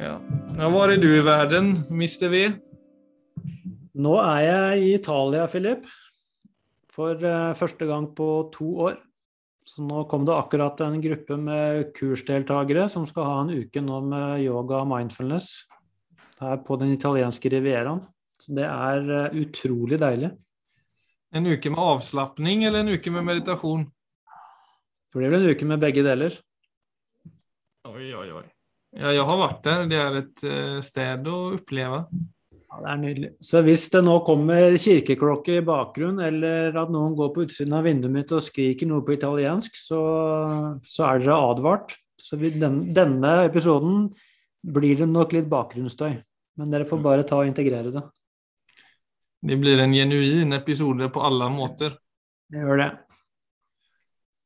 Ja. Hvor er du i verden, Mr. V? Nå er jeg i Italia, Philip. For uh, første gang på to år. Så nå kom det akkurat en gruppe med kursdeltakere som skal ha en uke nå med yoga og mindfulness her på den italienske rivieraen. Så det er uh, utrolig deilig. En uke med avslapning eller en uke med meditasjon? Det blir vel en uke med begge deler. Oi, oi, oi. Ja, jeg har vært der. Det er et uh, sted å oppleve. Ja, det er nydelig. Så hvis det nå kommer kirkeklokker i bakgrunnen, eller at noen går på utsiden av vinduet mitt og skriker noe på italiensk, så, så er dere advart. Så vi, den, denne episoden blir det nok litt bakgrunnsstøy. Men dere får bare ta og integrere det. Det blir en genuin episode på alle måter. Det gjør det.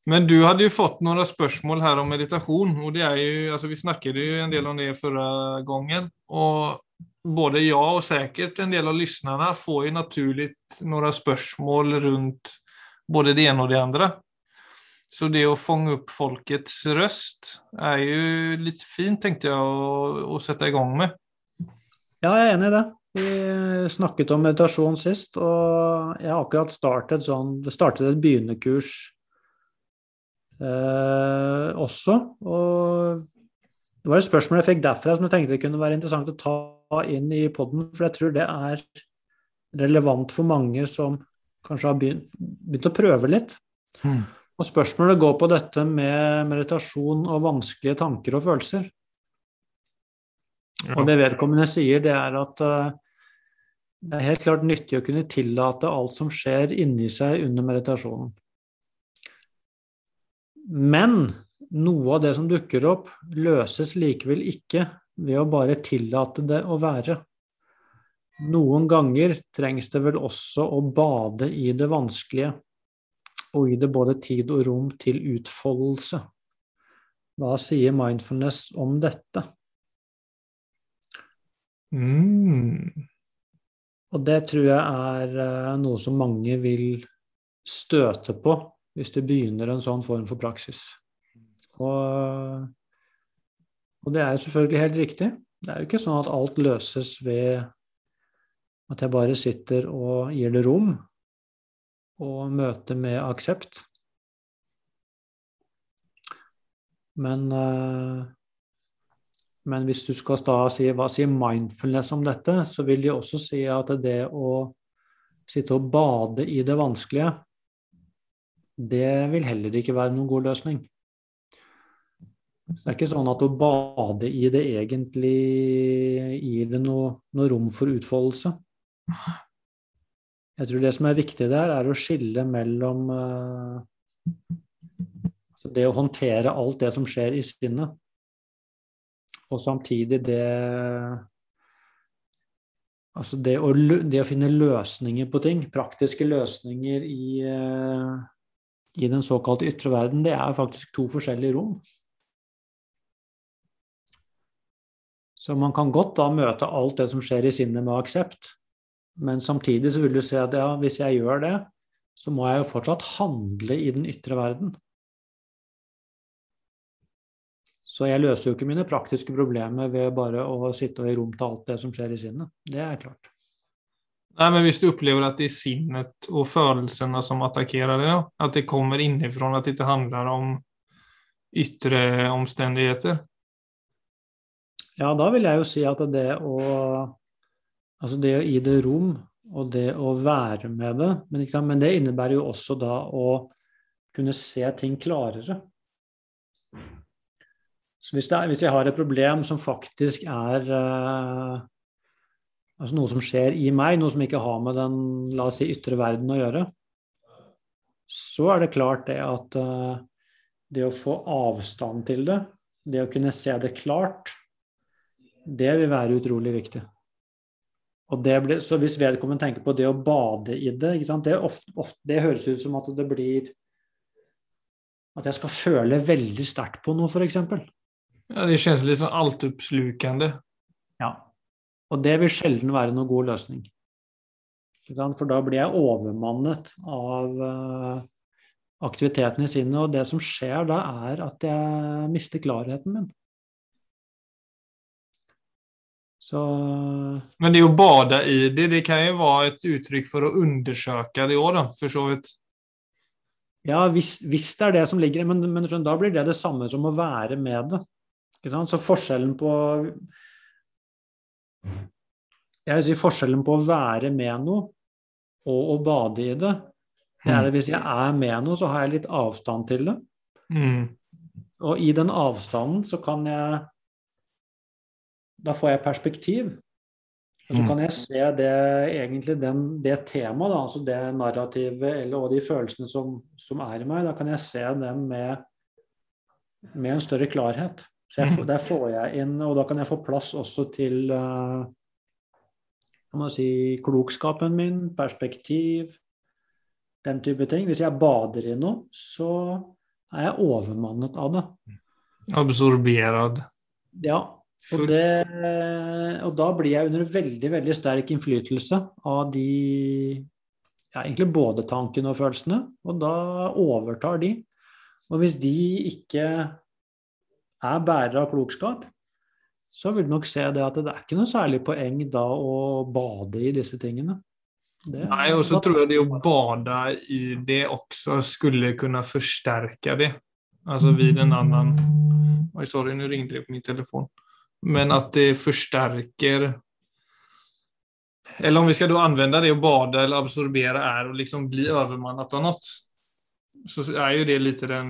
Men du hadde jo fått noen spørsmål her om meditasjon. og det er jo, altså Vi snakket jo en del om det forrige gangen. og både jeg og sikkert en del av lytterne får jo naturlig noen spørsmål rundt både det ene og det andre. Så det å fange opp folkets røst er jo litt fint, tenkte jeg, å, å sette i gang med. Ja, jeg er enig i det. Vi snakket om meditasjon sist, og jeg har akkurat startet, sånn, startet et begynnerkurs eh, også. Og det var et spørsmål jeg fikk derfra som jeg tenkte det kunne være interessant å ta inn i poden, for jeg tror det er relevant for mange som kanskje har begynt, begynt å prøve litt. Mm. Og spørsmålet går på dette med meditasjon og vanskelige tanker og følelser. Ja. Og det vedkommende sier, det er at uh, det er helt klart nyttig å kunne tillate alt som skjer inni seg under meditasjonen. Men noe av det som dukker opp, løses likevel ikke ved å bare tillate det å være. Noen ganger trengs det vel også å bade i det vanskelige, og gi det både tid og rom til utfoldelse. Hva sier mindfulness om dette? Mm. Og det tror jeg er eh, noe som mange vil støte på hvis du begynner en sånn form for praksis. Og, og, det er jo selvfølgelig helt riktig. Det er jo ikke sånn at alt løses ved at jeg bare sitter og gir det rom og møter med aksept. Men, eh, men hvis du skal da si hva sier mindfulness om dette, så vil de også si at det å sitte og bade i det vanskelige, det vil heller ikke være noen god løsning. Så det er ikke sånn at å bade i det egentlig gir det noe, noe rom for utfoldelse. Jeg tror det som er viktig der, er å skille mellom uh, altså det å håndtere alt det som skjer i sinnet, og samtidig det Altså det å, det å finne løsninger på ting, praktiske løsninger i, uh, i den såkalte ytre verden, det er faktisk to forskjellige rom. Så man kan godt da møte alt det som skjer i sinnet med aksept, men samtidig så vil du se at ja, hvis jeg gjør det, så må jeg jo fortsatt handle i den ytre verden. Så jeg løser jo ikke mine praktiske problemer ved bare å sitte og gi rom til alt det som skjer i sinnet. Det er klart. Nei, men Hvis du opplever at det er sinnet og følelsene som attakkerer deg, at det kommer innenfra, at det ikke handler om ytre omstendigheter, ja, da vil jeg jo si at det å Altså det å gi det rom, og det å være med det, men, men det innebærer jo også da å kunne se ting klarere. Så hvis, er, hvis jeg har et problem som faktisk er uh, altså noe som skjer i meg, noe som ikke har med den la oss si, ytre verden å gjøre, så er det klart det at uh, det å få avstand til det, det å kunne se det klart, det vil være utrolig viktig. Blir, så hvis vedkommende tenker på det å bade i det, det, ofte, ofte, det, høres ut som at det blir At jeg skal føle veldig sterkt på noe, f.eks. Ja, det kjennes litt sånn altoppslukende. Ja. Og det vil sjelden være noen god løsning. For da blir jeg overmannet av uh, aktiviteten i sinnet, og det som skjer da, er at jeg mister klarheten min. Så Men det å bade i det, det kan jo være et uttrykk for å undersøke det òg, da, for så vidt. Ja, hvis, hvis det er det som ligger i Men, men da blir det det samme som å være med det. Så forskjellen på Jeg vil si forskjellen på å være med noe og å bade i det, det er at hvis jeg er med noe, så har jeg litt avstand til det. Mm. Og i den avstanden så kan jeg Da får jeg perspektiv. Og så Mm. kan jeg se det egentlig den, det temaet, da, altså det narrativet eller, og de følelsene som, som er i meg, da kan jeg se dem med, med en større klarhet. Så jeg, der får jeg inn, og da kan jeg få plass også til eh, kan man si, klokskapen min, perspektiv, den type ting. Hvis jeg bader i noe, så er jeg overmannet av det. Absorberad. Ja, og, det, og da blir jeg under veldig, veldig sterk innflytelse av de ja, egentlig både tankene og følelsene, og da overtar de. Og hvis de ikke er bærer av klokskap, så vil du nok se det at det er ikke noe særlig poeng da å bade i disse tingene. Det- Nei, og så tror jeg det å bade i det også skulle kunne forsterke det. Altså vid en annen Oi, sorry, nå ringte det på min telefon. Men at det forsterker Eller om vi skal da anvende det å bade eller absorbere er å liksom bli overmannet av noe. Så er jo det litt den,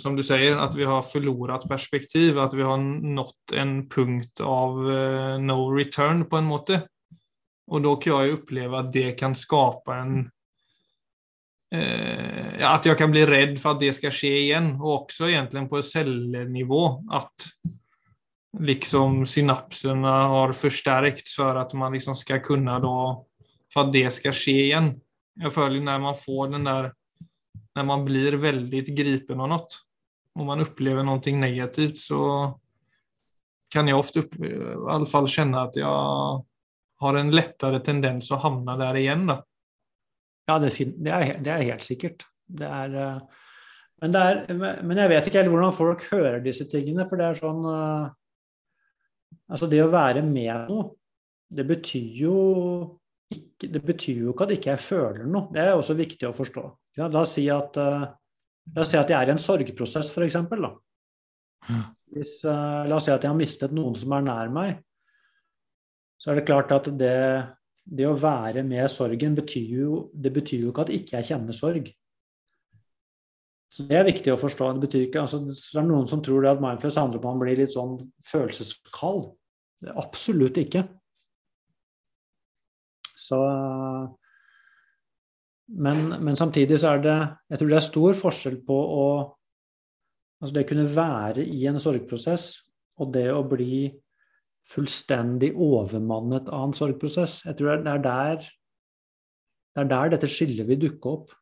som du sier, at vi har forlorat perspektiv. At vi har nådd en punkt av uh, no return, på en måte. Og da kan jeg jo oppleve at det kan skape en eh, At jeg kan bli redd for at det skal skje igjen. Og også egentlig på cellenivå. At liksom synapsene har forsterket for at man liksom skal kunne da For at det skal skje igjen. Jeg føler når man får den der Når man blir veldig gripen av noe, og man opplever noe negativt, så kan jeg ofte upp, i alle fall kjenne at jeg har en lettere tendens å hamna der igjen. Då. Ja, det, det, er, det er helt sikkert. Det er, eh, men, det er, men jeg vet ikke helt hvordan folk hører disse tingene, for det er sånn eh, Altså, det å være med noe, det betyr jo ikke, det betyr jo ikke at ikke føler noe. Det er også viktig å forstå. Ja, la oss si at, eh, la oss si at jeg er i en sorgprosess, f.eks. Hvis, eh, la oss si at jeg har mistet noen som er nær meg, så er det klart at det, det å være med sorgen betyr jo, det betyr jo ikke at ikke jeg kjenner sorg. Så Det er viktig å forstå. Det betyr ikke, altså, så det er noen som tror at mindfulness handler om at man blir litt sånn følelseskald. Absolutt ikke. Så men, men samtidig så er det Jeg tror det er stor forskjell på å Altså det å kunne være i en sorgprosess og det å bli fullstendig overmannet av en sorgprosess. Jeg tror det er der, det er der dette skillet vil dukke opp.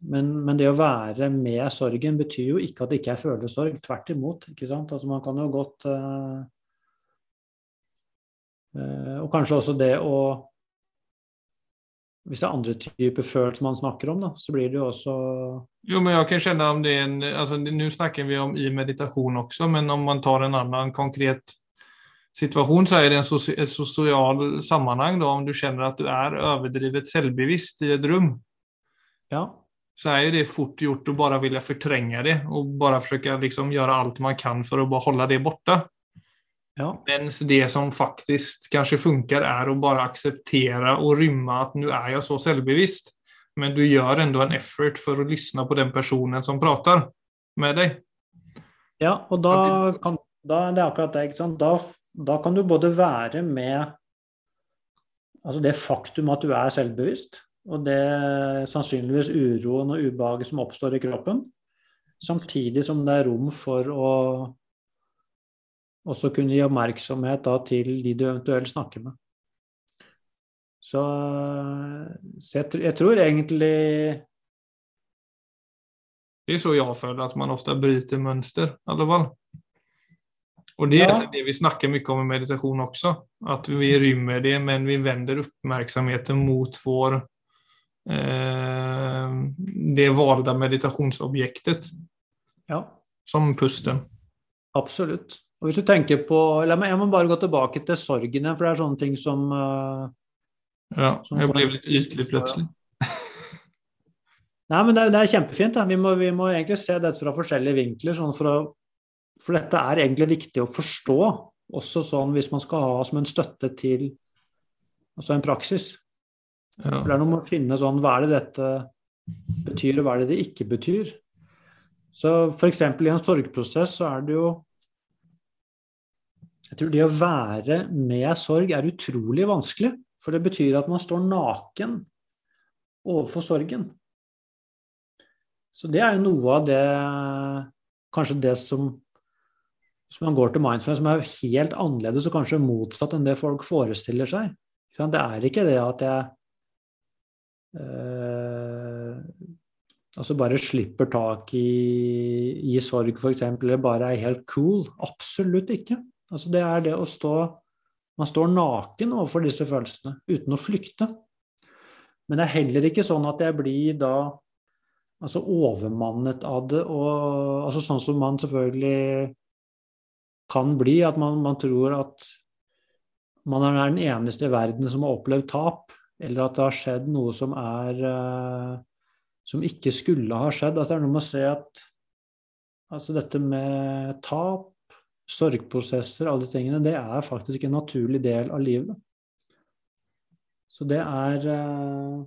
Men, men det å være med sorgen betyr jo ikke at det ikke er følesorg. Tvert imot. Altså man kan jo godt eh, eh, Og kanskje også det å Hvis det er andre typer følelser man snakker om, da, så blir det jo også Jo, men jeg kan kjenne om det er en altså, Nå snakker vi om i meditasjon også, men om man tar en annen konkret situasjon, så er det en soci et sosial sammenheng. Da, om du kjenner at du er overdrevet selvbevisst i et rom, Ja. så er det fort gjort å bare ville fortrenge det og bare forsøke liksom, gjøre alt man kan for å bare holde det borte. Ja. Mens det som faktisk kanskje funker, er å bare akseptere og rymme at nå er jeg så selvbevisst, men du gjør enda en effort for å lytte på den personen som prater med deg. Ja, og da kan da, Det er akkurat det. ikke sant? Da, da kan du både være med Altså det faktum at du er selvbevisst, og det sannsynligvis uroen og ubehaget som oppstår i kroppen, samtidig som det er rom for å også kunne gi oppmerksomhet da, til de du eventuelt snakker med. Så, så jeg, jeg tror egentlig Det er så jeg føler at man ofte bryter mønster, i alle fall. Og det er Ja. det vi snakker mye om i meditasjon også. At vi rymmer det, men vi vender oppmerksomheten mot vår eh, det valgte meditasjonsobjektet, Ja, som pusten. absolutt. Og hvis du tenker på meg, jeg må bare gå tilbake til sorgen igjen, for det er sånne ting som uh, Ja, jeg ble litt ytelig plutselig. Nei, men det er, det er kjempefint. Vi må, vi, må, egentlig se dette fra forskjellige vinkler. Sånn for, å, for, dette er egentlig viktig å forstå, også sånn hvis man skal ha som en støtte til altså en praksis. Ja. For det er noe med å finne sånn Hva er det dette betyr, og hva er det det ikke betyr? Så f.eks. i en sorgprosess så er det jo Jeg tror det å være med sorg er utrolig vanskelig. For det betyr at man står naken overfor sorgen. Så det er jo noe av det Kanskje det som Hvis man går til mindfulness, som er helt annerledes og kanskje motsatt enn det folk forestiller seg. Det er ikke det at jeg eh, altså bare slipper tak i, i sorg, f.eks., eller bare er helt cool. Absolutt ikke. Altså det er det å stå Man står naken overfor disse følelsene uten å flykte. Men det er heller ikke sånn at jeg blir da altså overmannet av det. Og, altså sånn som man selvfølgelig kan bli, at man, man, tror at man er den eneste i verden som har opplevd tap, eller at det har skjedd noe som er uh, som ikke skulle ha skjedd. Altså, det er noe med å se at altså dette med tap, sorgprosesser, alle de tingene, det er faktisk ikke en naturlig del av livet. Så det er uh,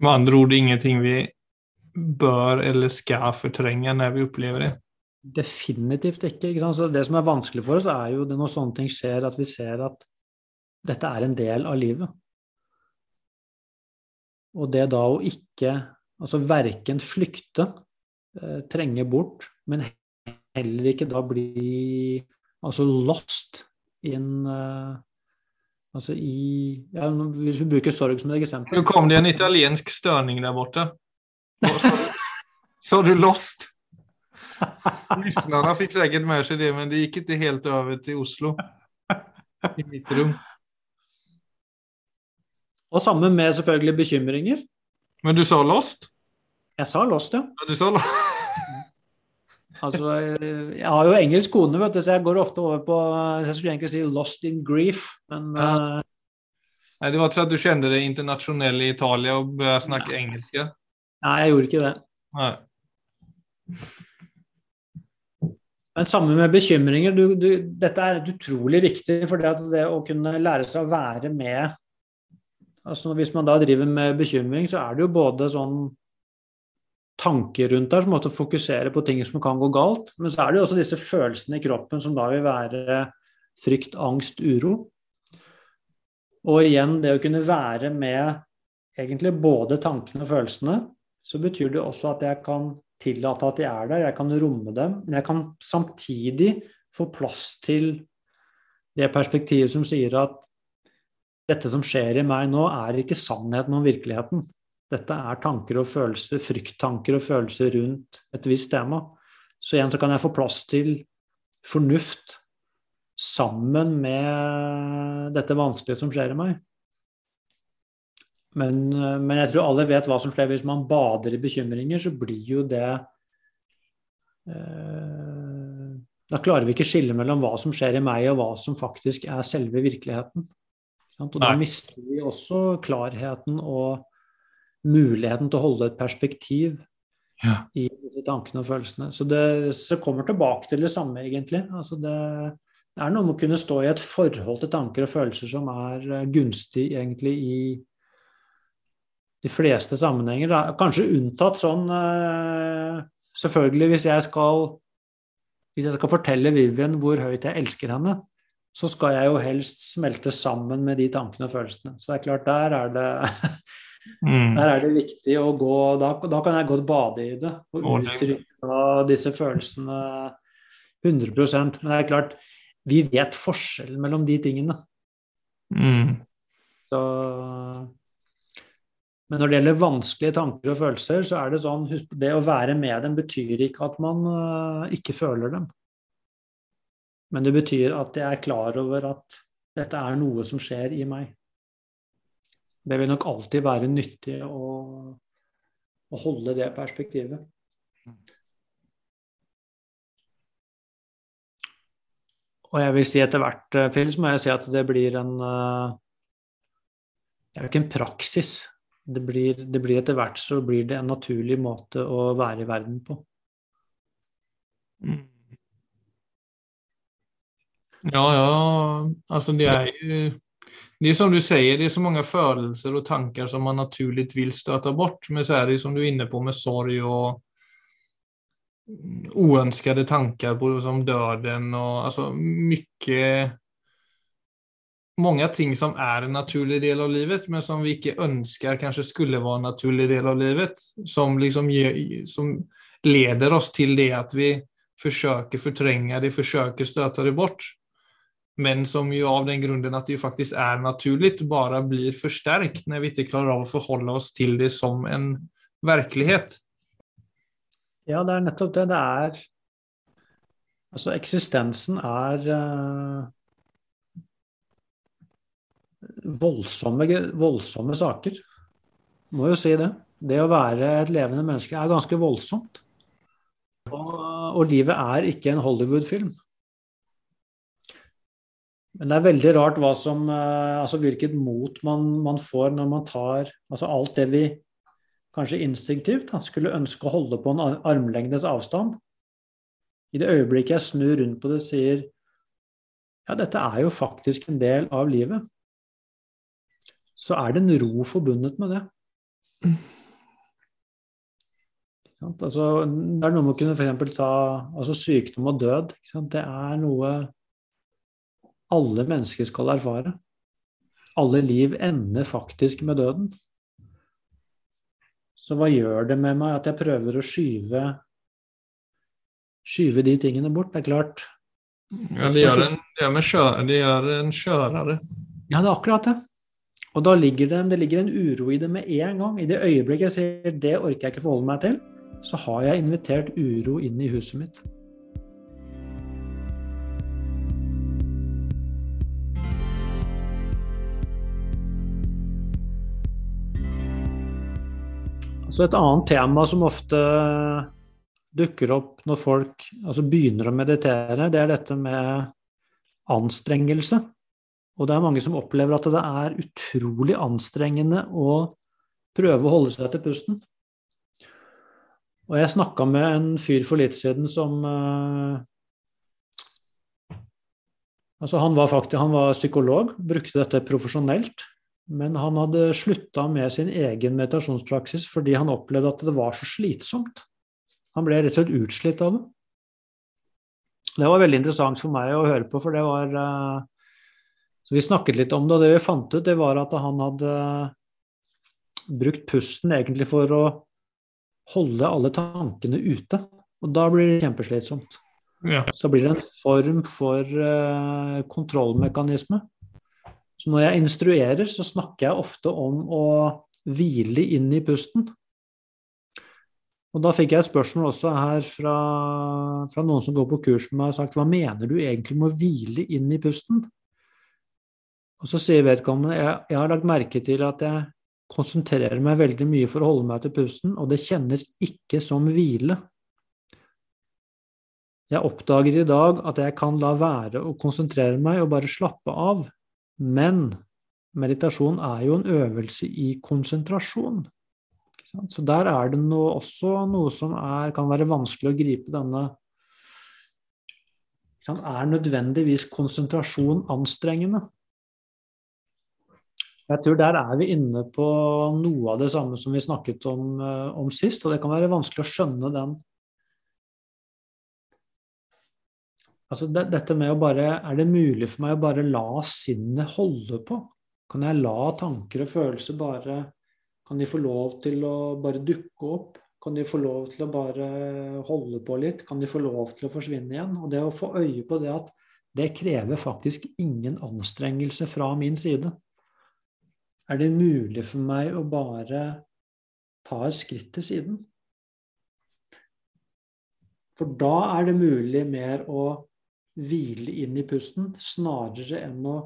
med andre ord ingenting vi bør eller skal fortrenge når vi opplever det. Definitivt ikke. ikke Så det som er vanskelig for oss, er jo når sånne ting skjer, at vi ser at dette er en del av livet. Og det da å ikke Altså verken flykte, eh, trenge bort, men heller ikke da bli altså lost in uh, Altså i ja, Hvis vi bruker sorg som et eksempel Nå kom det en italiensk størning der borte. Så du lost? Lyssnarna fikk sikkert med seg det, men det gikk ikke helt over til Oslo. I mitt rom. Og sammen med selvfølgelig bekymringer. Men du sa lost? Jeg sa lost, ja. ja du sa lost. Altså, jeg har jo engelsk kone, vet du, så jeg går ofte over på Jeg skulle egentlig si 'lost in grief', men ja. uh, Nei, Det var ikke sånn at du kjente det internasjonell i Italia og begynte snakke nei. engelsk? Nei, jeg gjorde ikke det. Nei. Men sammen med bekymringer du, du, Dette er utrolig viktig, for det, det å kunne lære seg å være med altså Hvis man da driver med bekymring, så er det jo både sånn tanker rundt der som måtte fokusere på ting som kan gå galt. Men så er det jo også disse følelsene i kroppen som da vil være frykt, angst, uro. Og igjen, det å kunne være med egentlig både tankene og følelsene, så betyr det også at jeg kan tillate at de er der, jeg kan romme dem. Men jeg kan samtidig få plass til det perspektivet som sier at dette som skjer i meg nå, er ikke sannheten om virkeligheten. Dette er tanker og følelser, frykttanker og følelser rundt et visst tema. Så igjen så kan jeg få plass til fornuft sammen med dette vanskelige som skjer i meg. Men, men, jeg tror alle vet hva som skjer hvis man bader i bekymringer, så blir jo det eh, Da klarer vi ikke skille mellom hva som skjer i meg, og hva som faktisk er selve virkeligheten. Og da mister vi også klarheten og muligheten til å holde et perspektiv ja. i disse tankene og følelsene. Så det så kommer tilbake til det samme, egentlig. Altså det, det, er noe med å kunne stå i et forhold til tanker og følelser som er eh, gunstig egentlig i de fleste sammenhenger. Da. Kanskje unntatt sånn eh, Selvfølgelig, hvis jeg skal hvis jeg skal fortelle Vivian hvor høyt jeg elsker henne, så skal jeg jo helst smelte sammen med de tankene og følelsene. Så det er klart, der er det Mm. Der er det viktig å gå da, da, kan jeg godt bade i det og uttrykke disse følelsene 100 Men det er klart, vi vet forskjellen mellom de tingene. Mm. Så men når det gjelder vanskelige tanker og følelser, så er det sånn husk, Det å være med dem betyr ikke at man uh, ikke føler dem. Men det betyr at jeg er klar over at dette er noe som skjer i meg. Det vil nok alltid være nyttig å, å holde det perspektivet. Og jeg vil si etter hvert, eh, Phil, så må jeg si at det blir en eh, Det er jo ikke en praksis. Det blir, det blir etter hvert så blir det en naturlig måte å være i verden på. Ja, ja, altså det er jo det är som du säger, det är så många födelser och tankar som man naturligt vill stöta bort. Men så är det som du är inne på med sorg och oönskade tankar på, som döden och alltså mycket många ting som är en naturlig del av livet men som vi inte önskar kanske skulle vara en naturlig del av livet som liksom som leder oss till det att vi försöker förtränga det, försöker stöta det bort men som ju av den grunden att det ju faktiskt är naturligt bara blir förstärkt när vi inte klarer av å forholde oss til det som en virkelighet. Ja, det er nettopp det. Det er Altså, eksistensen er uh, voldsomme, voldsomme saker. Må jo si det. Det å være et levende menneske er ganske voldsomt. Og, og livet er ikke en Hollywood-film. Men det er veldig rart hva som, uh, altså hvilket mot man, man, får når man tar altså alt det vi kanskje instinktivt da, skulle ønske å holde på en armlengdes avstand. I det øyeblikket jeg snur rundt på det og sier ja, dette er jo faktisk en del av livet, så er det en ro forbundet med det. Altså, det er noe med å kunne f.eks. ta altså sykdom og død. Det er noe alle mennesker skal erfare. Alle liv ender faktisk med døden. Så hva gjør det med meg at jeg prøver å skyve, skyve de tingene bort? Det er klart. Ja, det gjør en, kjø, det gjør en kjørere. Ja, det er akkurat det. Og da ligger det, det ligger en uro i det med en gang. I det øyeblikket jeg sier det orker jeg ikke forholde meg til, så har jeg invitert uro inn i huset mitt. Så et annet tema som ofte dukker opp når folk altså begynner å meditere, det er dette med anstrengelse. Og det er mange som opplever at det er utrolig anstrengende å prøve å holde seg til pusten. Og jeg snakka med en fyr for litt siden som uh, Altså, han var faktisk han var psykolog, brukte dette profesjonelt. Men han hadde slutta med sin egen meditasjonspraksis fordi han opplevde at det var så slitsomt. Han ble rett og slett utslitt av det. Det var veldig interessant for meg å høre på, for det var eh, Så vi snakket litt om det, og det vi fant ut, det var at han hadde brukt pusten egentlig for å holde alle tankene ute. Og da blir det kjempeslitsomt. Ja. Så blir det en form for uh, kontrollmekanisme. Så når jeg instruerer, så snakker jeg ofte om å hvile inn i pusten. Og da fikk jeg et spørsmål også her fra, fra noen som går på kurs med meg og sagt hva mener du egentlig med å hvile inn i pusten? Og så sier vedkommende jeg, jeg har lagt merke til at jeg konsentrerer meg veldig mye for å holde meg til pusten, og det kjennes ikke som hvile. Jeg oppdaget i dag at jeg kan la være å konsentrere meg og bare slappe av, men meditasjon er jo en øvelse i konsentrasjon. Så der er det noe, også noe som er, kan være vanskelig å gripe denne Er nødvendigvis konsentrasjon anstrengende? Jeg tror der er vi inne på noe av det samme som vi snakket om, eh, om sist, og det kan være vanskelig å skjønne den Altså det, dette med å bare Er det mulig for meg å bare la sinnet holde på? Kan jeg la tanker og følelser bare Kan de få lov til å bare dukke opp? Kan de få lov til å bare holde på litt? Kan de få lov til å forsvinne igjen? Og det å få øye på det at det krever faktisk ingen anstrengelse fra min side. Er det mulig for meg å bare ta et skritt til siden? For da er det mulig mer å hvile inn i pusten, snarere enn å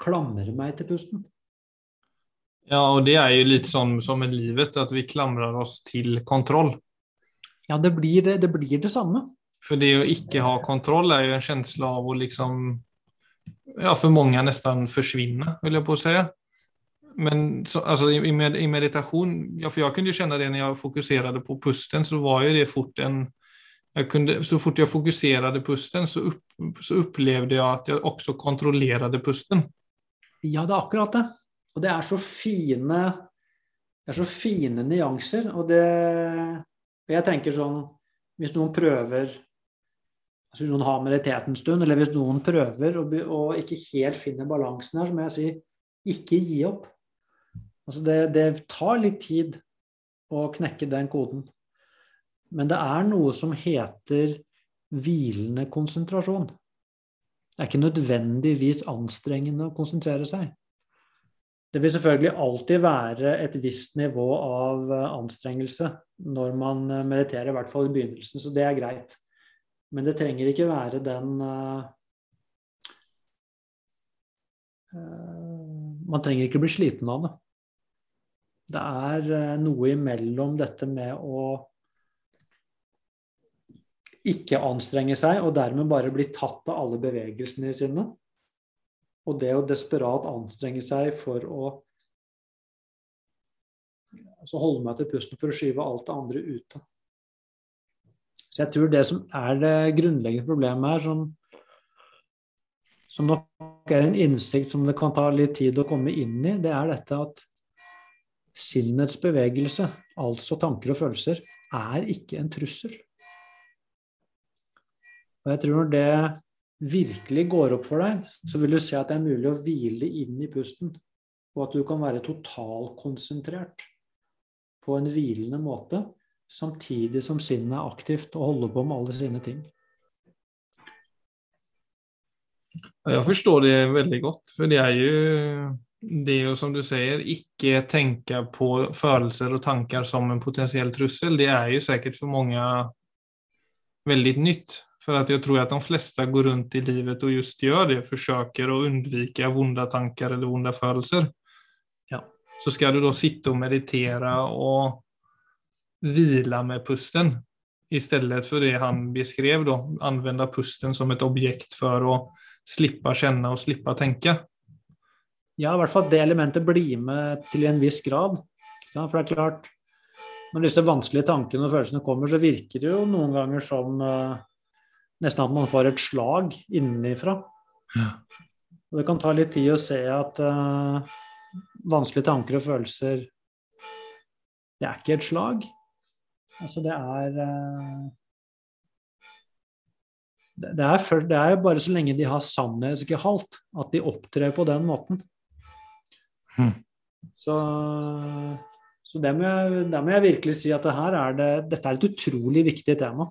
klamre meg til pusten. Ja, og det er jo litt sånn som med livet, at vi klamrer oss til kontroll. Ja, det blir det, det, blir det samme. For det å ikke ha kontroll er jo en kjensle av å liksom, ja for mange nesten forsvinne, vil jeg på å si. Men så, altså, i, i, meditasjon ja, for jeg kunne jo kjenne det når jeg fokuserte på pusten, så var jo det fort en kunde, så fort jeg fokuserte pusten, så, upp, så opplevde jeg at jeg også kontrollerte pusten. Ja, det er akkurat det. Og det er så fine det er så fine nyanser. Og det og Jeg tenker sånn Hvis noen prøver altså Hvis noen har meditert en stund, eller hvis noen prøver og, og ikke helt finner balansen her, så må jeg si ikke gi opp. Altså det, det tar litt tid å knekke den koden. Men det er noe som heter hvilende konsentrasjon. Det er ikke nødvendigvis anstrengende å konsentrere seg. Det vil selvfølgelig alltid være et visst nivå av eh, anstrengelse når man eh, mediterer, i hvert fall i begynnelsen, så det er greit. Men det trenger ikke være den uh, Man trenger ikke bli sliten av det. Det er noe imellom dette med å ikke anstrenge seg og dermed bare bli tatt av alle bevegelsene sine, og det å desperat anstrenge seg for å altså holde meg til pusten for å skyve alt det andre ute. Så jeg tror det som er det grunnleggende problemet her, som, som nok er en innsikt som det kan ta litt tid å komme inn i, det er dette at sinnets bevegelse, altså tanker og følelser, er ikke en trussel. Og jeg tror når det virkelig går opp for deg, så vil du se at det er mulig å hvile inn i pusten, og at du kan være totalkonsentrert på en hvilende måte, samtidig som sinnet er aktivt og holder på med alle sine ting. Jeg forstår det veldig godt, for det er jo det jo som du sier, ikke tenke på følelser og tanker som en potensiell trussel. Det er jo sikkert for mange veldig nytt. For at jeg tror at de fleste går rundt i livet og just gjør det, forsøker å undvika vonde tanker eller vonde følelser. Ja. Så skal du da sitte og meditere og hvile med pusten, i stedet for det han beskrev, då, anvende pusten som et objekt for å slippe kjenne og slippe tenke. Ja, i hvert fall det elementet blir med til en viss grad. For det er klart, når disse vanskelige tankene og følelsene kommer, så virker det jo noen ganger som uh, nesten at man får et slag innenfra. Ja. Og det kan ta litt tid å se at uh, vanskelige tanker og følelser Det er ikke et slag. Altså, det er uh, det er, for, det er, bare så lenge de har sannhetsgehalt, at de opptrer på den måten. Hmm. Så, så det, må jeg, det må jeg virkelig si at det er det, dette er et utrolig viktig tema.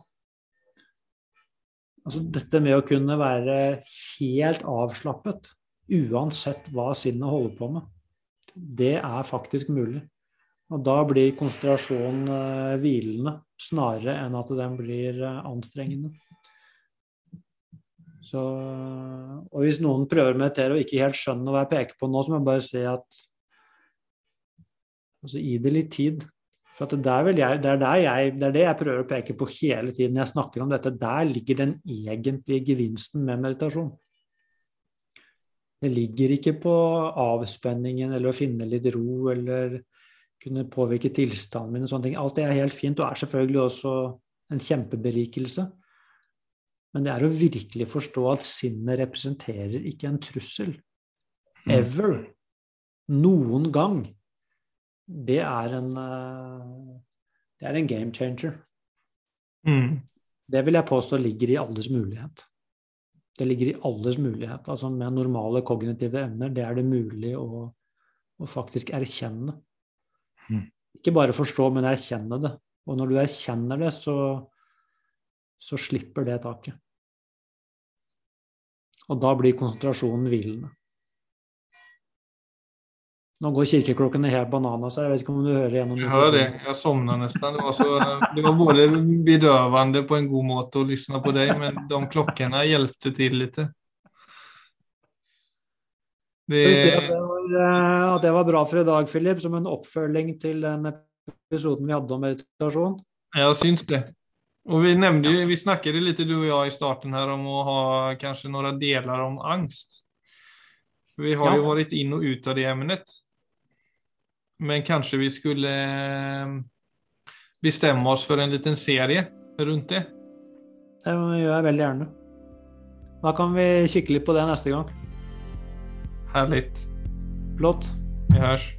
Altså dette med å kunne være helt avslappet uansett hva sinnet holder på med, det er faktisk mulig. Og da blir konsentrasjonen uh, hvilende snarere enn at den blir uh, anstrengende. Så, og hvis noen prøver å meditere og ikke helt skjønner hva jeg peker på nå, så må jeg bare si at altså, gi det litt tid. For det jeg, det, er jeg, det, er det jeg prøver å peke på hele tiden når jeg snakker om dette. Der ligger den egentlige gevinsten med meditasjon. Det ligger ikke på avspenningen eller å finne litt ro eller kunne påvirke tilstanden min og sånne ting. Alt det er helt fint og er selvfølgelig også en kjempeberikelse. Men det er å virkelig forstå at sinnet representerer ikke en trussel. Mm. Ever. Noen gang det er en, eh, det er en game changer. Mm. Det vil jeg påstå ligger i alles mulighet. Det ligger i alles mulighet. Altså med normale kognitive evner, det er det mulig å, å faktisk erkjenne. Mm. Ikke bare forstå, men erkjenne det. Og når du erkjenner det, så, så slipper det taket. Og da blir konsentrasjonen hvilende. Nå går kirkeklokkene helt bananas. Jeg vet ikke om du hører gjennom Jeg hører det. Jeg sovna nesten. Det var, så, det var både bedøvende på en god måte å lytte på deg, men de klokkene hjalp til litt. Det... At, det var, eh, at det var bra for i dag, Philip, som en oppfølging til den episoden vi hadde om meditasjon? Jeg syns det. Og vi nevnte, vi snakket litt, du og jeg, i starten her om å ha kanskje noen deler om angst. For vi har Ja. jo vært inn og ut av det ämnet. Men kanskje vi skulle bestemme oss for en liten serie rundt det. Det gjør jeg veldig gjerne. Da kan vi kikke litt på det neste gang. Herlig. Flott. Vi hörs.